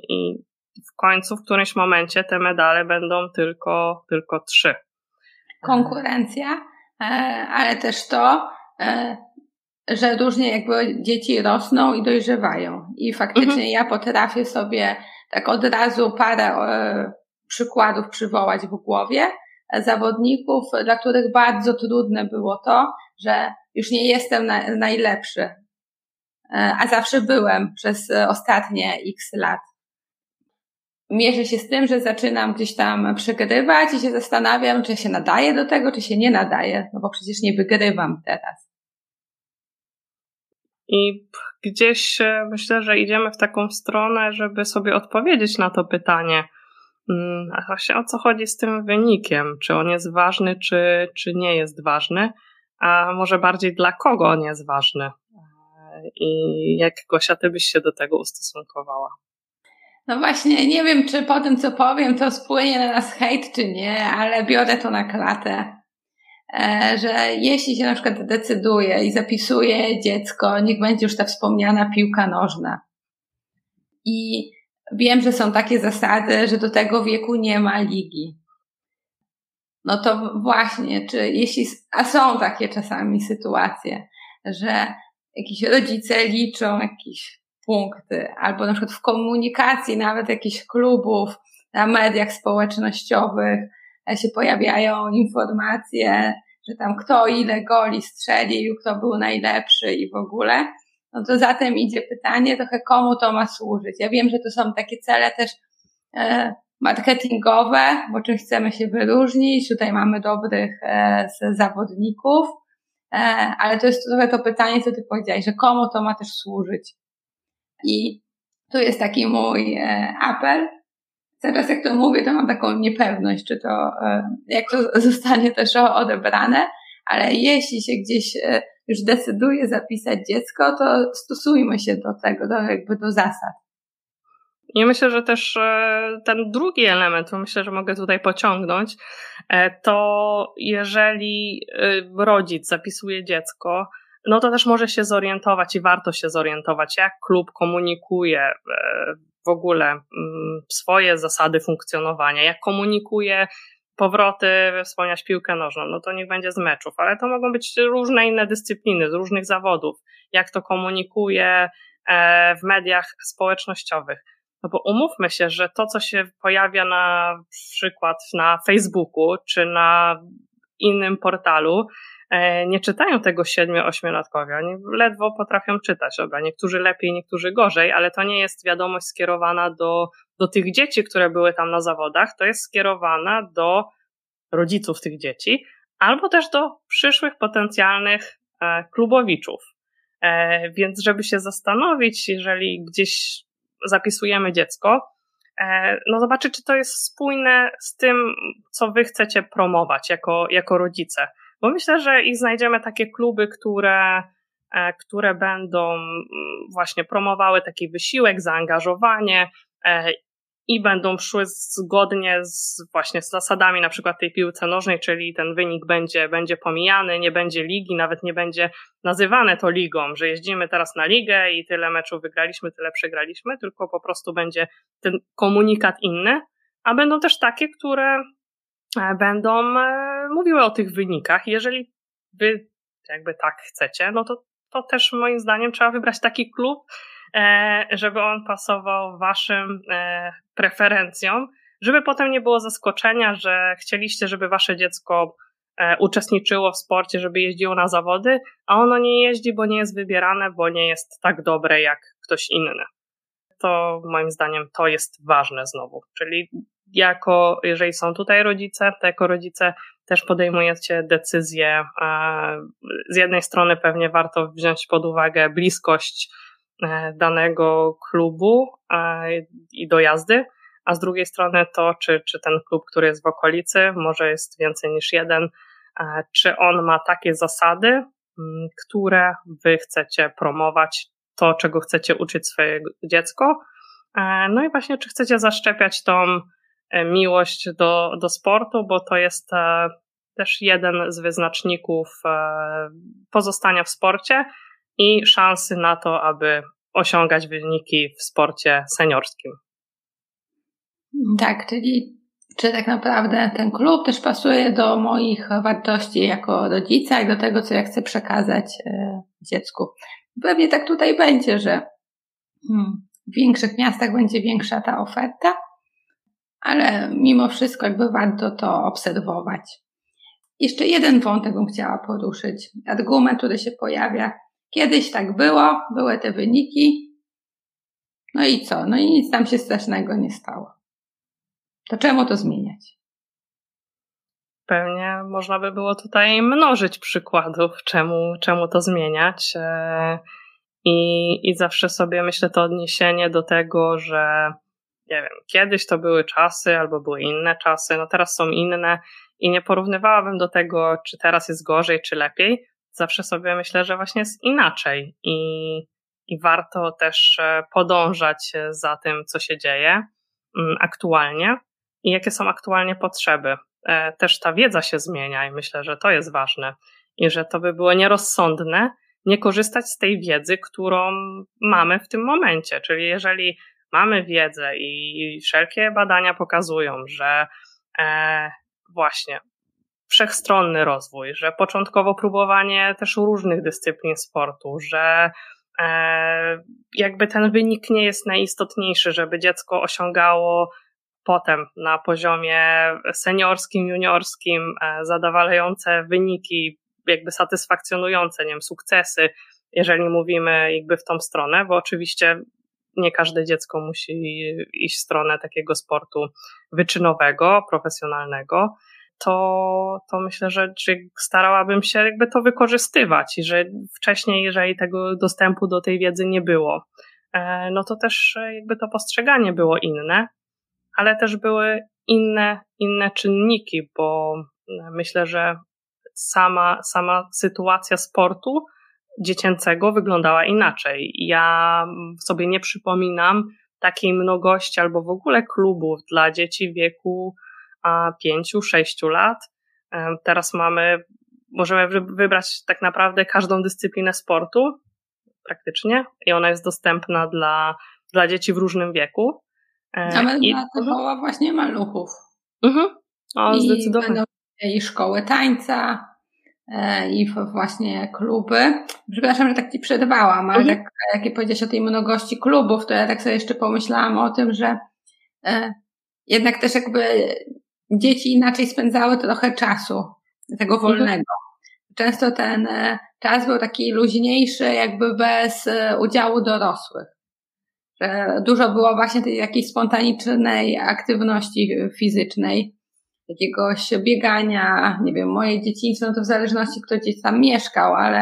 i w końcu w którymś momencie te medale będą tylko, tylko trzy. Konkurencja, ale też to, że różnie jakby dzieci rosną i dojrzewają. I faktycznie mhm. ja potrafię sobie tak od razu parę przykładów przywołać w głowie, zawodników, dla których bardzo trudne było to, że już nie jestem na, najlepszy, e, a zawsze byłem przez ostatnie x lat. Mierzę się z tym, że zaczynam gdzieś tam przegrywać i się zastanawiam, czy się nadaje do tego, czy się nie nadaje, no bo przecież nie wygrywam teraz. I gdzieś e, myślę, że idziemy w taką stronę, żeby sobie odpowiedzieć na to pytanie a właśnie o co chodzi z tym wynikiem? Czy on jest ważny, czy, czy nie jest ważny? A może bardziej dla kogo on jest ważny? I jak Gosia, ty byś się do tego ustosunkowała? No właśnie, nie wiem, czy po tym, co powiem, to spłynie na nas hejt, czy nie, ale biorę to na klatę. E, że jeśli się na przykład decyduje i zapisuje dziecko, niech będzie już ta wspomniana piłka nożna. I Wiem, że są takie zasady, że do tego wieku nie ma ligi. No to właśnie, czy jeśli, a są takie czasami sytuacje, że jakieś rodzice liczą jakieś punkty, albo na przykład w komunikacji nawet jakichś klubów, na mediach społecznościowych się pojawiają informacje, że tam kto ile goli strzelił, kto był najlepszy i w ogóle no to zatem idzie pytanie trochę komu to ma służyć. Ja wiem, że to są takie cele też e, marketingowe, bo czym chcemy się wyróżnić, tutaj mamy dobrych e, zawodników, e, ale to jest trochę to pytanie, co ty powiedziałeś, że komu to ma też służyć. I tu jest taki mój apel. Teraz jak to mówię, to mam taką niepewność, czy to, jak to zostanie też odebrane, ale jeśli się gdzieś już decyduje zapisać dziecko, to stosujmy się do tego, do, jakby do zasad. I myślę, że też e, ten drugi element, myślę, że mogę tutaj pociągnąć, e, to jeżeli rodzic zapisuje dziecko, no to też może się zorientować i warto się zorientować, jak klub komunikuje w ogóle mm, swoje zasady funkcjonowania, jak komunikuje powroty, wspomniałaś piłkę nożną, no to niech będzie z meczów, ale to mogą być różne inne dyscypliny, z różnych zawodów, jak to komunikuje e, w mediach społecznościowych. No bo umówmy się, że to, co się pojawia na przykład na Facebooku czy na innym portalu, nie czytają tego 7-8-latkowie. Oni ledwo potrafią czytać. Dobra, niektórzy lepiej, niektórzy gorzej, ale to nie jest wiadomość skierowana do do tych dzieci, które były tam na zawodach, to jest skierowana do rodziców tych dzieci, albo też do przyszłych potencjalnych e, klubowiczów. E, więc, żeby się zastanowić, jeżeli gdzieś zapisujemy dziecko, no zobaczyć, czy to jest spójne z tym, co wy chcecie promować jako, jako rodzice. Bo myślę, że i znajdziemy takie kluby, które, które będą mm, właśnie promowały taki wysiłek, zaangażowanie i będą szły zgodnie z właśnie z zasadami na przykład tej piłce nożnej, czyli ten wynik będzie, będzie pomijany, nie będzie ligi, nawet nie będzie nazywane to ligą, że jeździmy teraz na ligę i tyle meczów wygraliśmy, tyle przegraliśmy, tylko po prostu będzie ten komunikat inny, a będą też takie, które e, będą e, mówiły o tych wynikach. Jeżeli wy jakby tak chcecie, no to, to też moim zdaniem trzeba wybrać taki klub, E, żeby on pasował waszym e, preferencjom, żeby potem nie było zaskoczenia, że chcieliście, żeby wasze dziecko e, uczestniczyło w sporcie, żeby jeździło na zawody, a ono nie jeździ, bo nie jest wybierane, bo nie jest tak dobre jak ktoś inny. To moim zdaniem to jest ważne znowu. Czyli jako, jeżeli są tutaj rodzice, to jako rodzice też podejmujecie decyzje. Z jednej strony pewnie warto wziąć pod uwagę bliskość E, danego klubu e, i do jazdy, a z drugiej strony to, czy, czy ten klub, który jest w okolicy, może jest więcej niż jeden, e, czy on ma takie zasady, które wy chcecie promować, to, czego chcecie uczyć swoje dziecko. No i właśnie, czy chcecie zaszczepiać tą miłość do, do sportu, bo to jest też jeden z wyznaczników pozostania w sporcie i szansy na to, aby osiągać wyniki w sporcie seniorskim. Tak, czyli czy tak naprawdę ten klub też pasuje do moich wartości jako rodzica i do tego, co ja chcę przekazać e, dziecku. Pewnie tak tutaj będzie, że hmm, w większych miastach będzie większa ta oferta, ale mimo wszystko jakby warto to obserwować. Jeszcze jeden wątek bym chciała poruszyć. Argument, który się pojawia, Kiedyś tak było, były te wyniki. No i co? No i nic tam się strasznego nie stało. To czemu to zmieniać? Pewnie można by było tutaj mnożyć przykładów, czemu, czemu to zmieniać. E, I, I zawsze sobie myślę to odniesienie do tego, że nie wiem, kiedyś to były czasy albo były inne czasy, no teraz są inne i nie porównywałabym do tego, czy teraz jest gorzej, czy lepiej, zawsze sobie myślę, że właśnie jest inaczej i, i warto też e, podążać za tym, co się dzieje mm, aktualnie i jakie są aktualnie potrzeby. E, też ta wiedza się zmienia i myślę, że to jest ważne i że to by było nierozsądne nie korzystać z tej wiedzy, którą mamy w tym momencie. Czyli jeżeli mamy wiedzę i wszelkie badania pokazują, że e, właśnie wszechstronny rozwój, że początkowo próbowanie też różnych dyscyplin sportu, że e, jakby ten wynik nie jest najistotniejszy, żeby dziecko osiągało potem na poziomie seniorskim, juniorskim e, zadowalające wyniki, jakby satysfakcjonujące, nie wiem, sukcesy, jeżeli mówimy jakby w tą stronę, bo oczywiście nie każde dziecko musi iść w stronę takiego sportu wyczynowego, profesjonalnego to, to myślę, że starałabym się jakby to wykorzystywać i że wcześniej, jeżeli tego dostępu do tej wiedzy nie było, e, no to też jakby to postrzeganie było inne, ale też były inne, inne czynniki, bo myślę, że sama, sama sytuacja sportu dziecięcego wyglądała inaczej. Ja sobie nie przypominam takiej mnogości albo w ogóle klubów dla dzieci w wieku pięciu, sześciu lat. Teraz mamy, możemy wybrać tak naprawdę każdą dyscyplinę sportu praktycznie i ona jest dostępna dla, dla dzieci w różnym wieku. Nawet I, dla uh właśnie maluchów. Mhm. O, I zdecydowanie. Będą i szkoły tańca, e, i właśnie kluby. Przepraszam, że tak ci przerwałam, ale mhm. tak, jak powiedziałeś o tej mnogości klubów, to ja tak sobie jeszcze pomyślałam o tym, że e, jednak też jakby dzieci inaczej spędzały trochę czasu, tego mhm. wolnego. Często ten e, czas był taki luźniejszy, jakby bez e, udziału dorosłych. Dużo było właśnie tej jakiejś spontanicznej aktywności fizycznej, jakiegoś biegania, nie wiem, moje dzieciństwo, no to w zależności kto gdzieś tam mieszkał, ale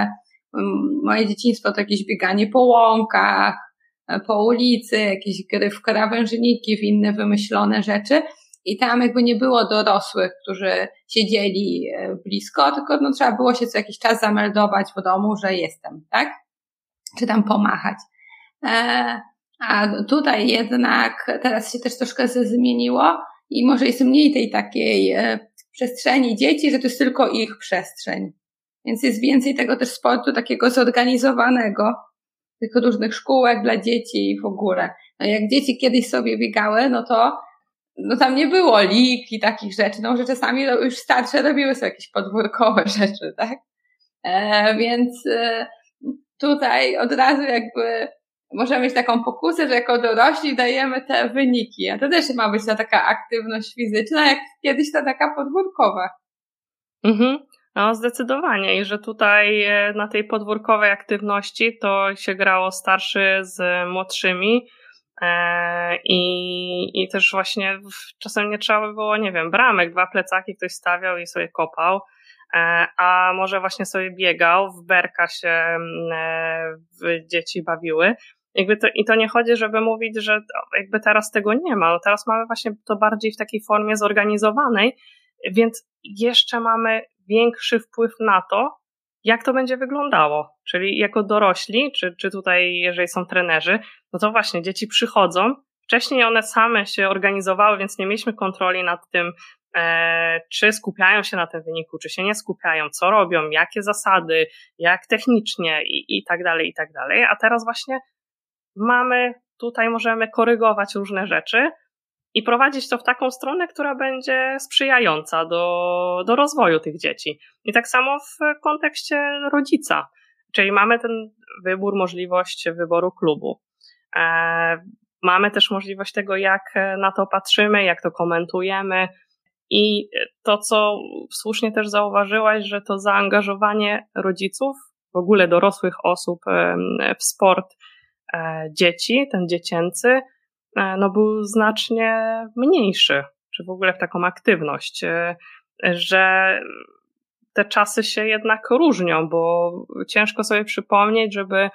mm, moje dzieciństwo to jakieś bieganie po łąkach, po ulicy, jakieś gry w krawężniki, w inne wymyślone rzeczy. I tam jakby nie było dorosłych, którzy siedzieli e, blisko, tylko no, trzeba było się co jakiś czas zameldować w domu, że jestem, tak? Czy tam pomachać. E, a tutaj jednak teraz się też troszkę zmieniło i może jest mniej tej takiej e, przestrzeni dzieci, że to jest tylko ich przestrzeń. Więc jest więcej tego też sportu takiego zorganizowanego, tych różnych szkółek dla dzieci i w ogóle. No jak dzieci kiedyś sobie biegały, no to no tam nie było lig i takich rzeczy, no że czasami już starsze robiły sobie jakieś podwórkowe rzeczy, tak? E, więc e, tutaj od razu jakby możemy mieć taką pokusę, że jako dorośli dajemy te wyniki, a to też ma być ta taka aktywność fizyczna, jak kiedyś ta taka podwórkowa. Mhm. No, zdecydowanie. I że tutaj e, na tej podwórkowej aktywności to się grało starszy z młodszymi. E, I, I też właśnie czasem nie trzeba było, nie wiem, bramek, dwa plecaki ktoś stawiał i sobie kopał, e, a może właśnie sobie biegał, w berka się w dzieci bawiły. Jakby to, I to nie chodzi, żeby mówić, że jakby teraz tego nie ma. No teraz mamy właśnie to bardziej w takiej formie zorganizowanej, więc jeszcze mamy większy wpływ na to, jak to będzie wyglądało. Czyli jako dorośli, czy, czy tutaj, jeżeli są trenerzy, no to właśnie dzieci przychodzą. Wcześniej one same się organizowały, więc nie mieliśmy kontroli nad tym, e, czy skupiają się na tym wyniku, czy się nie skupiają, co robią, jakie zasady, jak technicznie i, i tak dalej, i tak dalej. A teraz właśnie mamy, tutaj możemy korygować różne rzeczy, i prowadzić to w taką stronę, która będzie sprzyjająca do, do rozwoju tych dzieci. I tak samo w kontekście rodzica, czyli mamy ten wybór, możliwość wyboru klubu. E, mamy też możliwość tego, jak na to patrzymy, jak to komentujemy. I to, co słusznie też zauważyłaś, że to zaangażowanie rodziców, w ogóle dorosłych osób w sport dzieci, ten dziecięcy, E, no był znacznie mniejszy, czy w ogóle w taką aktywność, e, że te czasy się jednak różnią, bo ciężko sobie przypomnieć, żeby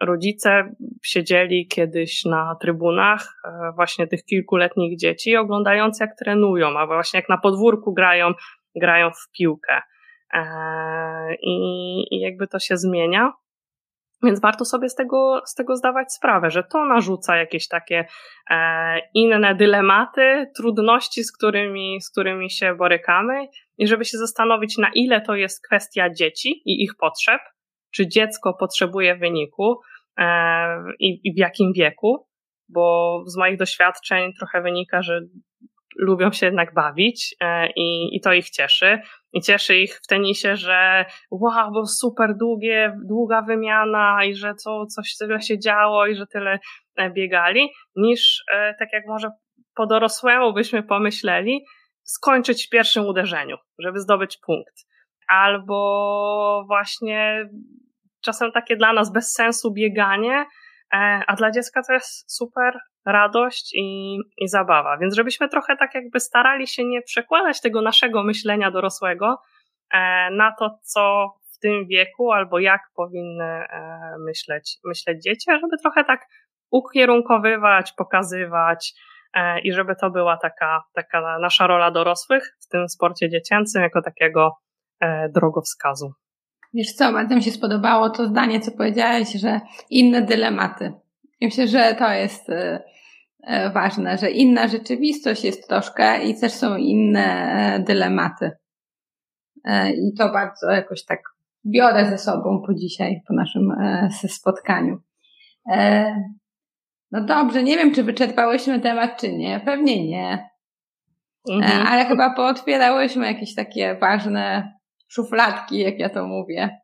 rodzice siedzieli kiedyś na trybunach e, właśnie tych kilkuletnich dzieci, oglądając jak trenują, a właśnie jak na podwórku grają, grają w piłkę. I jakby to się zmienia. Więc warto sobie z tego, z tego zdawać sprawę, że to narzuca jakieś takie e, inne dylematy, trudności, z którymi, z którymi się borykamy, i żeby się zastanowić, na ile to jest kwestia dzieci i ich potrzeb, czy dziecko potrzebuje wyniku e, i, i w jakim wieku, bo z moich doświadczeń trochę wynika, że lubią się jednak bawić e, i, i to ich cieszy. I cieszy ich w tenisie, że wow, bo super długie, długa wymiana i że co, coś tyle się działo i że tyle e, biegali, niż e, tak jak może po dorosłemu byśmy pomyśleli, skończyć w pierwszym uderzeniu, żeby zdobyć punkt. Albo właśnie czasem takie dla nas bez sensu bieganie, a dla dziecka to jest super radość i, i zabawa. Więc żebyśmy trochę tak jakby starali się nie przekładać tego naszego myślenia dorosłego e, na to, co w tym wieku albo jak powinny e, myśleć, myśleć dzieci, a żeby trochę tak ukierunkowywać, pokazywać e, i żeby to była taka, taka nasza rola dorosłych w tym sporcie dziecięcym jako takiego drogowskazu. Wiesz co, bardzo mi się spodobało to zdanie, co powiedziałeś, że inne dylematy. Myślę, że to jest ważne, że inna rzeczywistość jest troszkę i też są inne e, dylematy. E, I to bardzo jakoś tak biorę ze sobą po dzisiaj, po naszym spotkaniu. No dobrze, nie wiem, czy wyczerpałyśmy temat, czy nie. Pewnie nie. Mhm. Ale chyba pootwierałyśmy jakieś takie ważne szufladki, jak ja to mówię.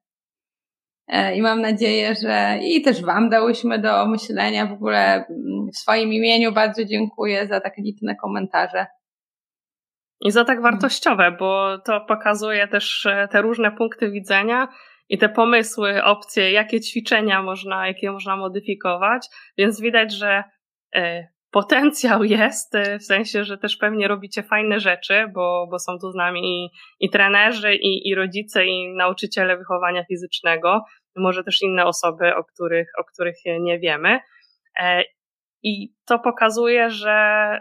E, I mam nadzieję, że i też Wam dałyśmy do myślenia. W ogóle mm, w swoim imieniu bardzo dziękuję za takie liczne komentarze. I za tak wartościowe, bo to pokazuje też e, te różne punkty widzenia i te pomysły, opcje, jakie ćwiczenia można, jakie można modyfikować. Więc widać, że e, potencjał jest, w sensie, że też pewnie robicie fajne rzeczy, bo, bo są tu z nami i, i trenerzy, i, i rodzice, i nauczyciele wychowania fizycznego, może też inne osoby, o których, o których nie wiemy. I to pokazuje, że,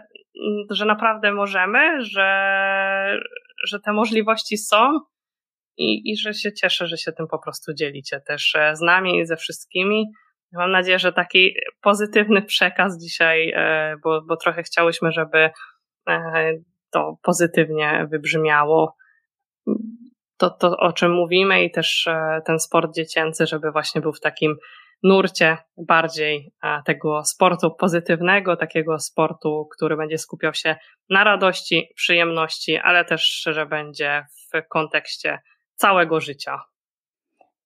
że naprawdę możemy, że, że te możliwości są i, i że się cieszę, że się tym po prostu dzielicie też z nami i ze wszystkimi. Mam nadzieję, że taki pozytywny przekaz dzisiaj, e, bo, bo trochę chciałyśmy, żeby e, to pozytywnie wybrzmiało. To, to, o czym mówimy, i też e, ten sport dziecięcy, żeby właśnie był w takim nurcie bardziej tego sportu pozytywnego, takiego sportu, który będzie skupiał się na radości, przyjemności, ale też, że będzie w kontekście całego życia.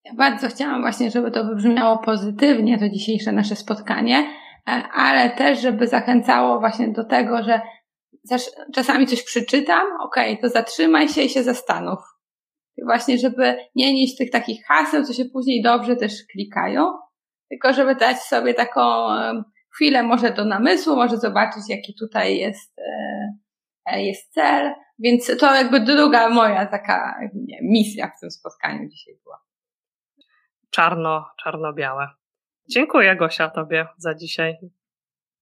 Ja bardzo chciałam właśnie, żeby to wybrzmiało pozytywnie, to dzisiejsze nasze spotkanie, e, ale też, żeby zachęcało właśnie do tego, że czasami coś przeczytam, okej, okay, to zatrzymaj się i się zastanów. Właśnie, żeby nie nieść tych takich haseł, co się później dobrze też klikają, tylko żeby dać sobie taką chwilę może do namysłu, może zobaczyć, jaki tutaj jest, e, e, jest cel. Więc to jakby druga moja taka nie, misja w tym spotkaniu dzisiaj była czarno, czarno-białe. Dziękuję Gosia Tobie za dzisiaj.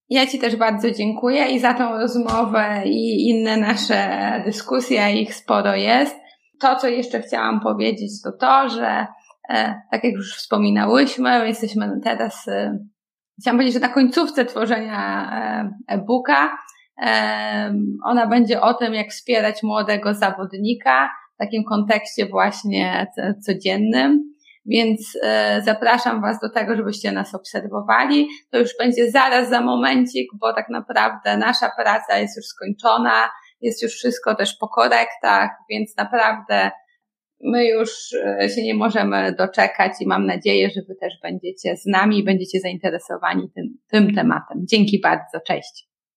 Ja Ci też bardzo dziękuję i za tą rozmowę i inne nasze dyskusje, ich sporo jest. To, co jeszcze chciałam powiedzieć, to to, że e, tak jak już wspominałyśmy, jesteśmy teraz, e, chciałam powiedzieć, że na końcówce tworzenia e, e-booka. Ona będzie o tym, jak wspierać młodego zawodnika w takim kontekście właśnie codziennym. Więc zapraszam Was do tego, żebyście nas obserwowali. To już będzie zaraz za momencik, bo tak naprawdę nasza praca jest już skończona, jest już wszystko też po korektach, więc naprawdę my już e, się nie możemy doczekać i mam nadzieję, że Wy też będziecie z nami i będziecie zainteresowani tym, tym tematem. Dzięki bardzo, cześć.